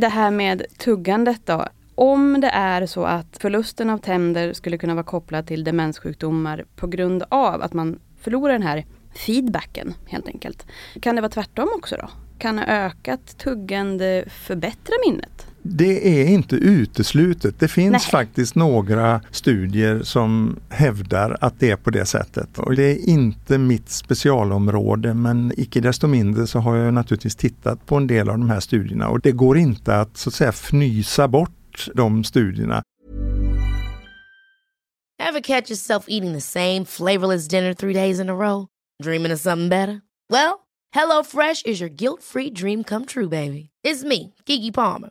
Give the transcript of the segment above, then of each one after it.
Det här med tuggandet då. Om det är så att förlusten av tänder skulle kunna vara kopplad till demenssjukdomar på grund av att man förlorar den här feedbacken helt enkelt. Kan det vara tvärtom också då? Kan ökat tuggande förbättra minnet? Det är inte uteslutet. Det finns Nej. faktiskt några studier som hävdar att det är på det sättet. Och det är inte mitt specialområde men icke desto mindre så har jag naturligtvis tittat på en del av de här studierna och det går inte att så att säga fnysa bort de studierna. Ever catch yourself eating the same flavorless dinner three days in a row? Dreaming of something better? Well, HelloFresh is your guilt-free dream come true, baby. It's me, Gigi Palmer.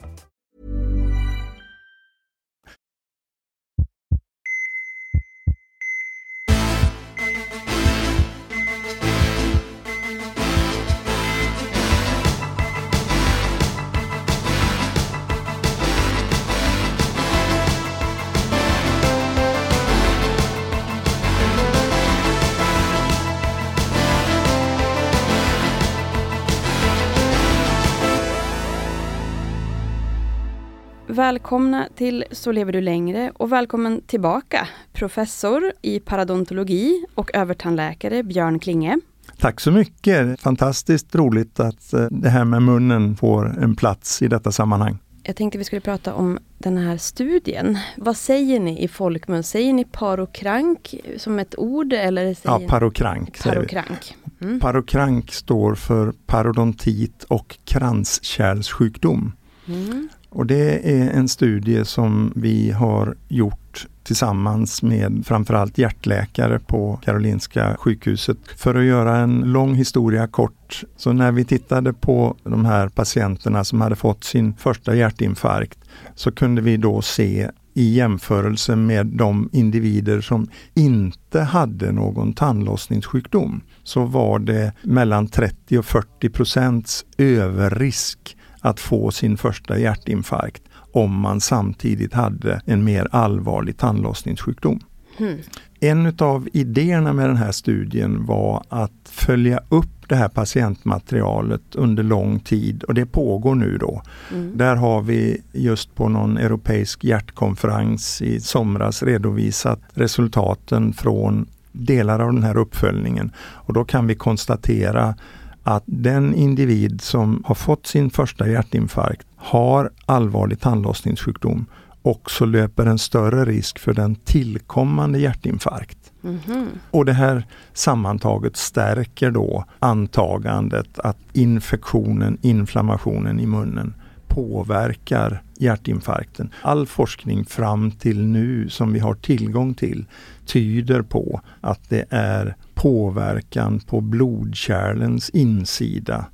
Välkomna till Så lever du längre och välkommen tillbaka professor i paradontologi och övertandläkare Björn Klinge. Tack så mycket! Fantastiskt roligt att eh, det här med munnen får en plats i detta sammanhang. Jag tänkte vi skulle prata om den här studien. Vad säger ni i folkmun? Säger ni parokrank som ett ord eller säger Ja, parokrank parokrank? Mm. Parokrank står för parodontit och kranskärlssjukdom. Mm. Och det är en studie som vi har gjort tillsammans med framförallt hjärtläkare på Karolinska sjukhuset. För att göra en lång historia kort, så när vi tittade på de här patienterna som hade fått sin första hjärtinfarkt så kunde vi då se i jämförelse med de individer som inte hade någon tandlossningssjukdom så var det mellan 30 och 40 procents överrisk att få sin första hjärtinfarkt om man samtidigt hade en mer allvarlig tandlossningssjukdom. Hmm. En av idéerna med den här studien var att följa upp det här patientmaterialet under lång tid och det pågår nu då. Mm. Där har vi just på någon europeisk hjärtkonferens i somras redovisat resultaten från delar av den här uppföljningen. Och då kan vi konstatera att den individ som har fått sin första hjärtinfarkt har allvarlig tandlossningssjukdom också löper en större risk för den tillkommande hjärtinfarkt. Mhm. Och det här sammantaget stärker då antagandet att infektionen, inflammationen i munnen påverkar hjärtinfarkten. All forskning fram till nu som vi har tillgång till tyder på att det är påverkan på blodkärlens insida,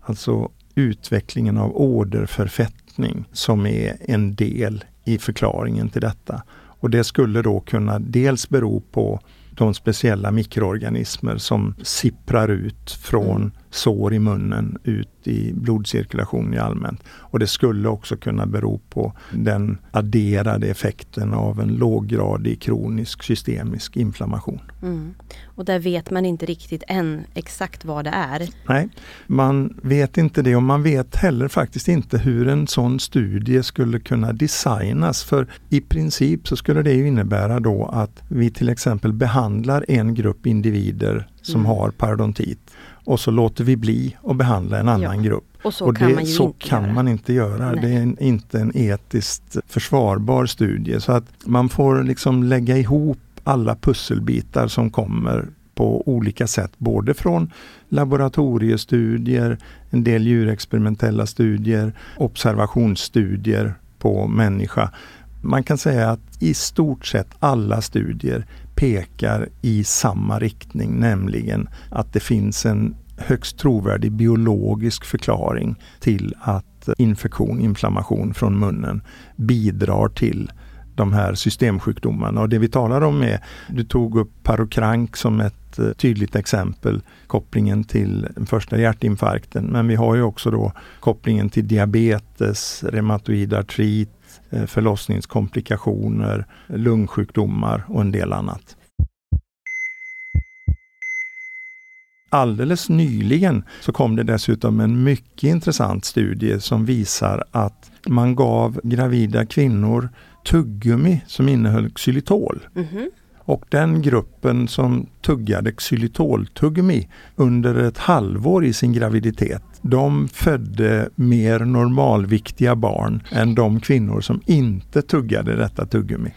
alltså utvecklingen av åderförfettning som är en del i förklaringen till detta. Och det skulle då kunna dels bero på de speciella mikroorganismer som sipprar ut från mm sår i munnen ut i blodcirkulation i allmänt. Och det skulle också kunna bero på den adderade effekten av en låggradig kronisk systemisk inflammation. Mm. Och där vet man inte riktigt än exakt vad det är. Nej, man vet inte det och man vet heller faktiskt inte hur en sån studie skulle kunna designas. För i princip så skulle det innebära då att vi till exempel behandlar en grupp individer som mm. har parodontit och så låter vi bli att behandla en annan ja. grupp. Och så och kan, man, så inte kan man inte göra. Det är en, inte en etiskt försvarbar studie. Så att man får liksom lägga ihop alla pusselbitar som kommer på olika sätt, både från laboratoriestudier, en del djurexperimentella studier, observationsstudier på människa. Man kan säga att i stort sett alla studier pekar i samma riktning, nämligen att det finns en högst trovärdig biologisk förklaring till att infektion, inflammation från munnen bidrar till de här systemsjukdomarna. Och det vi talar om är, du tog upp parokrank som ett eh, tydligt exempel, kopplingen till den första hjärtinfarkten. Men vi har ju också då kopplingen till diabetes, reumatoid artrit, eh, förlossningskomplikationer, lungsjukdomar och en del annat. Alldeles nyligen så kom det dessutom en mycket intressant studie som visar att man gav gravida kvinnor tuggummi som innehöll xylitol. Mm -hmm. Och den gruppen som tuggade xylitoltuggummi under ett halvår i sin graviditet, de födde mer normalviktiga barn än de kvinnor som inte tuggade detta tuggummi.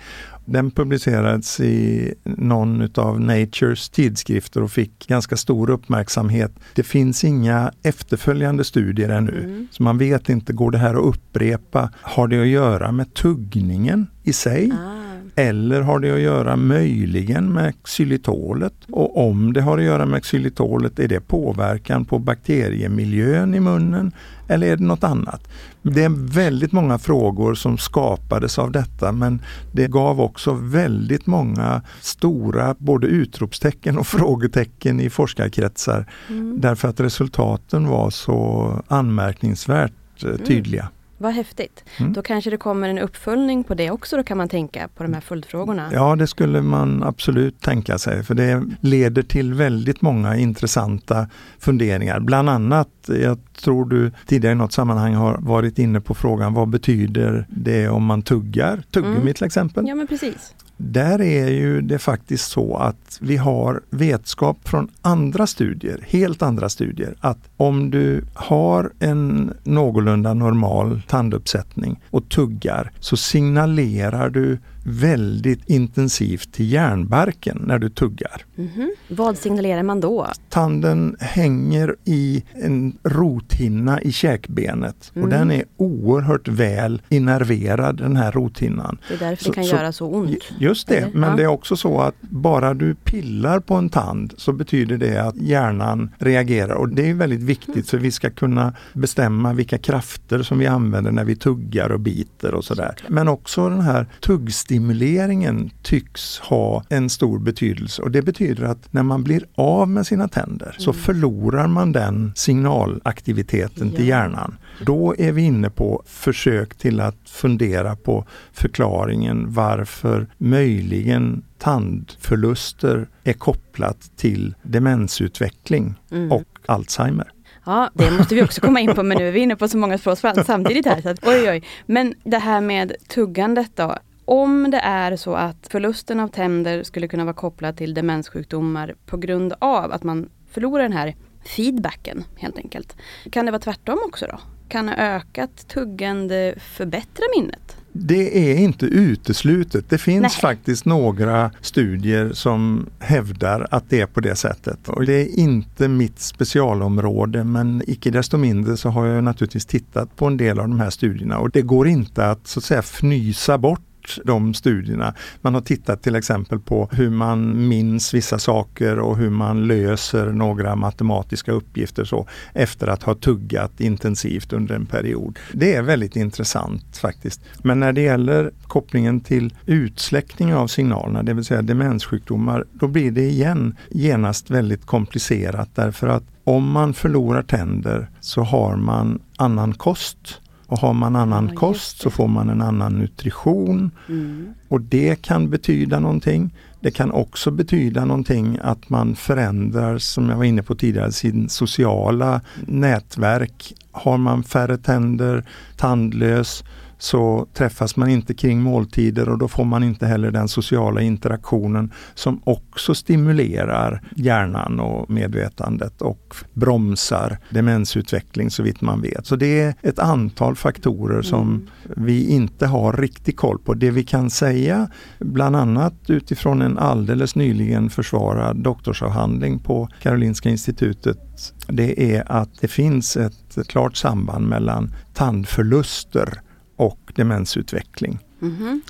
Den publicerades i någon av Natures tidskrifter och fick ganska stor uppmärksamhet. Det finns inga efterföljande studier ännu, mm. så man vet inte, går det här att upprepa? Har det att göra med tuggningen i sig? Ah. Eller har det att göra möjligen med xylitolet? Och om det har att göra med xylitolet, är det påverkan på bakteriemiljön i munnen? Eller är det något annat? Det är väldigt många frågor som skapades av detta men det gav också väldigt många stora både utropstecken och frågetecken i forskarkretsar. Mm. Därför att resultaten var så anmärkningsvärt eh, tydliga. Mm. Vad häftigt. Mm. Då kanske det kommer en uppföljning på det också, då kan man tänka på de här följdfrågorna? Ja, det skulle man absolut tänka sig, för det leder till väldigt många intressanta funderingar. Bland annat, jag tror du tidigare i något sammanhang har varit inne på frågan, vad betyder det om man tuggar? Tuggummi mm. till exempel. Ja, men precis. Där är ju det faktiskt så att vi har vetskap från andra studier, helt andra studier, att om du har en någorlunda normal tanduppsättning och tuggar så signalerar du väldigt intensivt till hjärnbarken när du tuggar. Mm -hmm. Vad signalerar man då? Tanden hänger i en rothinna i käkbenet mm. och den är oerhört väl innerverad den här rothinnan. Det är därför så, det kan så, göra så ont? Just det, Eller? men ja. det är också så att bara du pillar på en tand så betyder det att hjärnan reagerar och det är väldigt viktigt mm. för vi ska kunna bestämma vilka krafter som vi använder när vi tuggar och biter och sådär. Men också den här tuggstilen stimuleringen tycks ha en stor betydelse och det betyder att när man blir av med sina tänder mm. så förlorar man den signalaktiviteten ja. till hjärnan. Då är vi inne på försök till att fundera på förklaringen varför möjligen tandförluster är kopplat till demensutveckling mm. och Alzheimer. Ja, det måste vi också komma in på, men nu är vi inne på så många spår samtidigt här. Så att, oj, oj. Men det här med tuggandet då. Om det är så att förlusten av tänder skulle kunna vara kopplad till demenssjukdomar på grund av att man förlorar den här feedbacken helt enkelt. Kan det vara tvärtom också då? Kan ökat tuggande förbättra minnet? Det är inte uteslutet. Det finns Nej. faktiskt några studier som hävdar att det är på det sättet. Och det är inte mitt specialområde men icke desto mindre så har jag naturligtvis tittat på en del av de här studierna och det går inte att så att säga fnysa bort de studierna. Man har tittat till exempel på hur man minns vissa saker och hur man löser några matematiska uppgifter så efter att ha tuggat intensivt under en period. Det är väldigt intressant faktiskt. Men när det gäller kopplingen till utsläckning av signalerna, det vill säga demenssjukdomar, då blir det igen genast väldigt komplicerat därför att om man förlorar tänder så har man annan kost. Och har man annan Ja, kost så får man en annan nutrition. Mm. Och det kan betyda någonting. Det kan också betyda någonting att man förändrar, som jag var inne på tidigare, sin sociala nätverk. Har man färre tänder, tandlös, så träffas man inte kring måltider och då får man inte heller den sociala interaktionen som också stimulerar hjärnan och medvetandet och bromsar demensutveckling så vitt man vet. Så det är ett antal faktorer som vi inte har riktigt koll på. Det vi kan säga, bland annat utifrån en alldeles nyligen försvarad doktorsavhandling på Karolinska institutet, det är att det finns ett klart samband mellan tandförluster och demensutveckling. Mhm.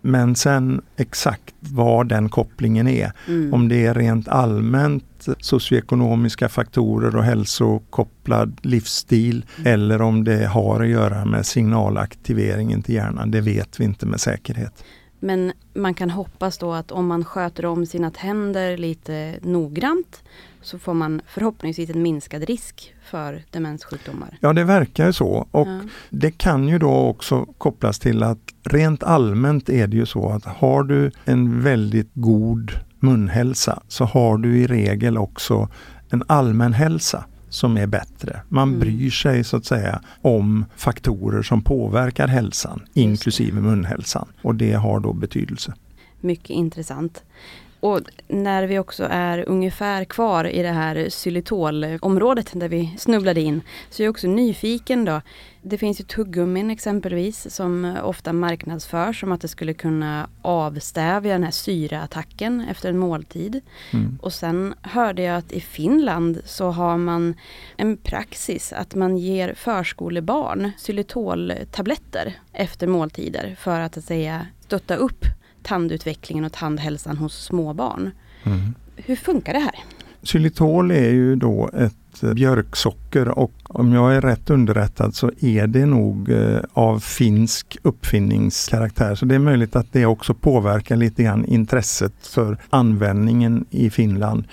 Men sen exakt vad den kopplingen är, Mm. om det är rent allmänt socioekonomiska faktorer och hälsokopplad livsstil eller om det har att göra med signalaktiveringen till hjärnan, det vet vi inte med säkerhet. Men man kan hoppas då att om man sköter om sina tänder lite noggrant så får man förhoppningsvis en minskad risk för demenssjukdomar. Ja, det verkar ju så. Och Ja. det kan ju då också kopplas till att rent allmänt är det ju så att har du en väldigt god munhälsa så har du i regel också en allmän hälsa som är bättre. Man Mm. bryr sig så att säga om faktorer som påverkar hälsan, inklusive munhälsan. Och det har då betydelse. Mycket intressant. Och när vi också är ungefär kvar i det här xylitolområdet där vi snubblade in, så är jag också nyfiken då. Det finns ju tuggummin exempelvis som ofta marknadsförs som att det skulle kunna avstävja den här syreattacken efter en måltid. Mm. Och sen hörde jag att i Finland så har man en praxis att man ger förskolebarn xylitoltabletter efter måltider för att, att säga stötta upp tandutvecklingen och tandhälsan hos små barn. Mm. Hur funkar det här? Xylitol är ju då ett eh, björksocker och om jag är rätt underrättad så är det nog eh, av finsk uppfinningskaraktär. Så det är möjligt att det också påverkar lite grann intresset för användningen i Finland.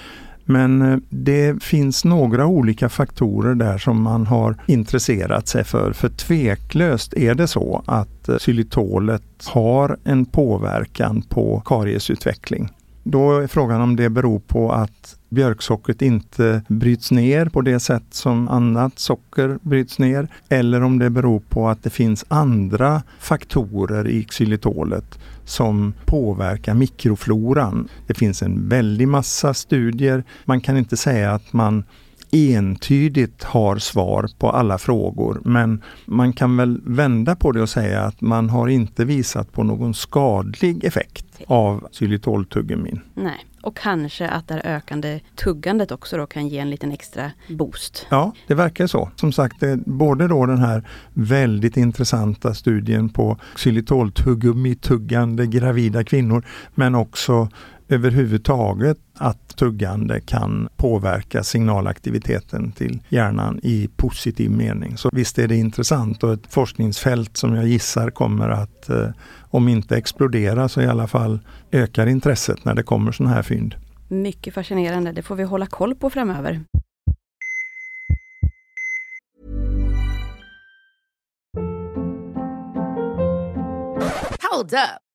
Men eh, det finns några olika faktorer där som man har intresserat sig för. För tveklöst är det så att eh, xylitolet har en påverkan på kariesutveckling. Då är frågan om det beror på att björksockret inte bryts ner på det sätt som annat socker bryts ner eller om det beror på att det finns andra faktorer i xylitolet som påverkar mikrofloran. Det finns en väldig massa studier. Man kan inte säga att man entydigt har svar på alla frågor men man kan väl vända på det och säga att man har inte visat på någon skadlig effekt av xylitoltuggummin. Nej, och kanske att det ökande tuggandet också då kan ge en liten extra boost. Ja, det verkar så. Som sagt, det är både då den här väldigt intressanta studien på xylitoltuggummi-tuggande gravida kvinnor men också överhuvudtaget att tuggande kan påverka signalaktiviteten till hjärnan i positiv mening. Så visst är det intressant och ett forskningsfält som jag gissar kommer att, eh, om inte explodera, så i alla fall ökar intresset när det kommer sådana här fynd. Mycket fascinerande, det får vi hålla koll på framöver. Hold up.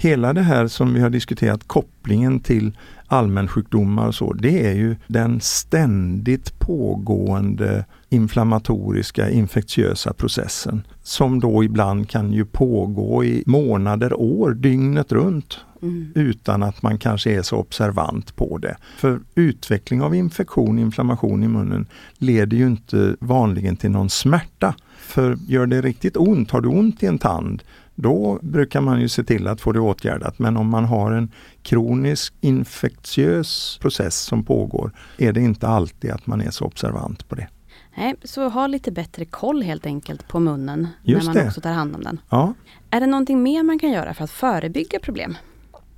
Hela det här som vi har diskuterat, kopplingen till allmänsjukdomar och så, det är ju den ständigt pågående inflammatoriska infektiösa processen som då ibland kan ju pågå i månader, år, dygnet runt mm. utan att man kanske är så observant på det. För utveckling av infektion, inflammation i munnen leder ju inte vanligen till någon smärta. För gör det riktigt ont, har du ont i en tand, då brukar man ju se till att få det åtgärdat. Men om man har en kronisk infektiös process som pågår är det inte alltid att man är så observant på det. Nej, så ha lite bättre koll helt enkelt på munnen Just när man det. också tar hand om den. Ja. Är det någonting mer man kan göra för att förebygga problem?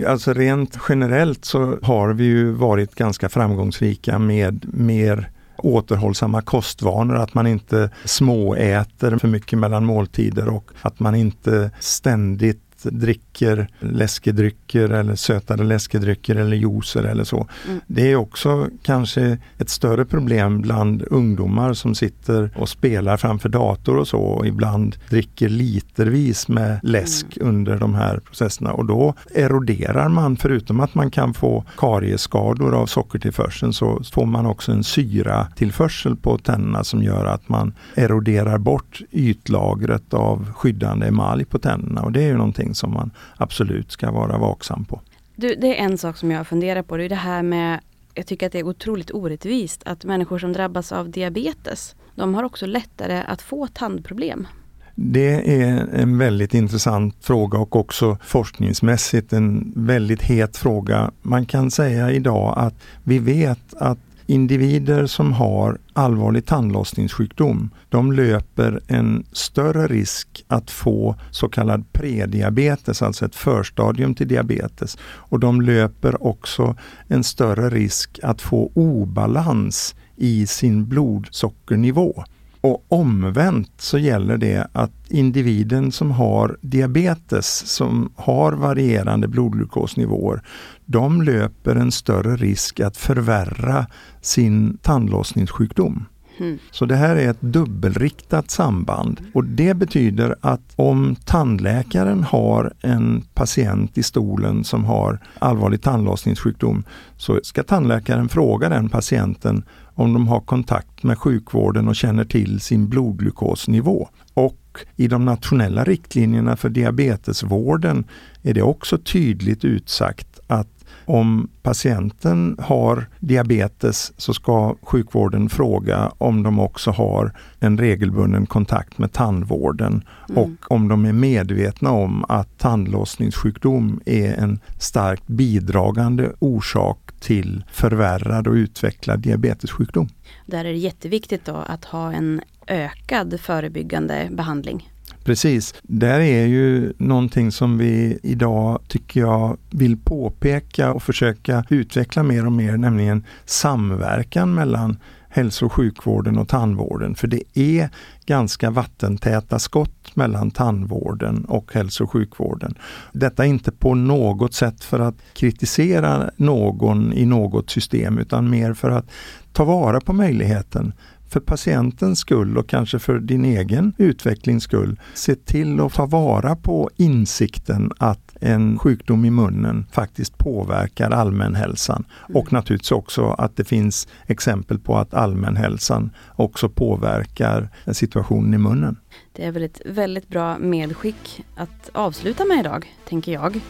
Alltså rent generellt så har vi ju varit ganska framgångsrika med mer återhållsamma kostvanor, att man inte småäter för mycket mellan måltider och att man inte ständigt dricker läskedrycker eller sötade läskedrycker eller juicer eller så. Mm. Det är också kanske ett större problem bland ungdomar som sitter och spelar framför dator och så och ibland dricker litervis med läsk mm. under de här processerna och då eroderar man, förutom att man kan få kariesskador av sockertillförseln, så får man också en syratillförsel på tänderna som gör att man eroderar bort ytlagret av skyddande emalj på tänderna och det är ju någonting någonting som man absolut ska vara vaksam på. Du, det är en sak som jag funderar på, det är det här med jag tycker att det är otroligt orättvist att människor som drabbas av diabetes, de har också lättare att få tandproblem. Det är en väldigt intressant fråga och också forskningsmässigt en väldigt het fråga. Man kan säga idag att vi vet att individer som har allvarlig tandlossningssjukdom, de löper en större risk att få så kallad prediabetes, alltså ett förstadium till diabetes. Och de löper också en större risk att få obalans i sin blodsockernivå. Och omvänt så gäller det att individen som har diabetes, som har varierande blodglukosnivåer, de löper en större risk att förvärra sin tandlossningssjukdom. Mm. Så det här är ett dubbelriktat samband och det betyder att om tandläkaren har en patient i stolen som har allvarlig tandlossningssjukdom så ska tandläkaren fråga den patienten om de har kontakt med sjukvården och känner till sin blodglukosnivå. Och i de nationella riktlinjerna för diabetesvården är det också tydligt utsagt att om patienten har diabetes så ska sjukvården fråga om de också har en regelbunden kontakt med tandvården mm. och om de är medvetna om att tandlossningssjukdom är en starkt bidragande orsak till förvärrad och utvecklad diabetessjukdom. Där är det jätteviktigt då att ha en ökad förebyggande behandling. Precis. Där är ju någonting som vi idag tycker jag vill påpeka och försöka utveckla mer och mer, nämligen samverkan mellan hälso och sjukvården och tandvården. För det är ganska vattentäta skott mellan tandvården och hälso och sjukvården. Detta är inte på något sätt för att kritisera någon i något system utan mer för att ta vara på möjligheten för patientens skull och kanske för din egen utvecklings skull, se till att ta vara på insikten att en sjukdom i munnen faktiskt påverkar allmänhälsan. Mm. Och naturligtvis också att det finns exempel på att allmänhälsan också påverkar situationen i munnen. Det är väl ett väldigt bra medskick att avsluta med idag, tänker jag.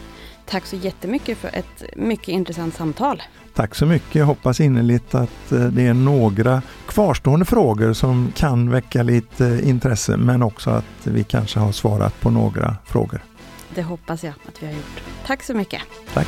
Tack så jättemycket för ett mycket intressant samtal. Tack så mycket. Jag hoppas innerligt att eh, det är några kvarstående frågor som kan väcka lite intresse men också att vi kanske har svarat på några frågor. Det hoppas jag att vi har gjort. Tack så mycket. Tack.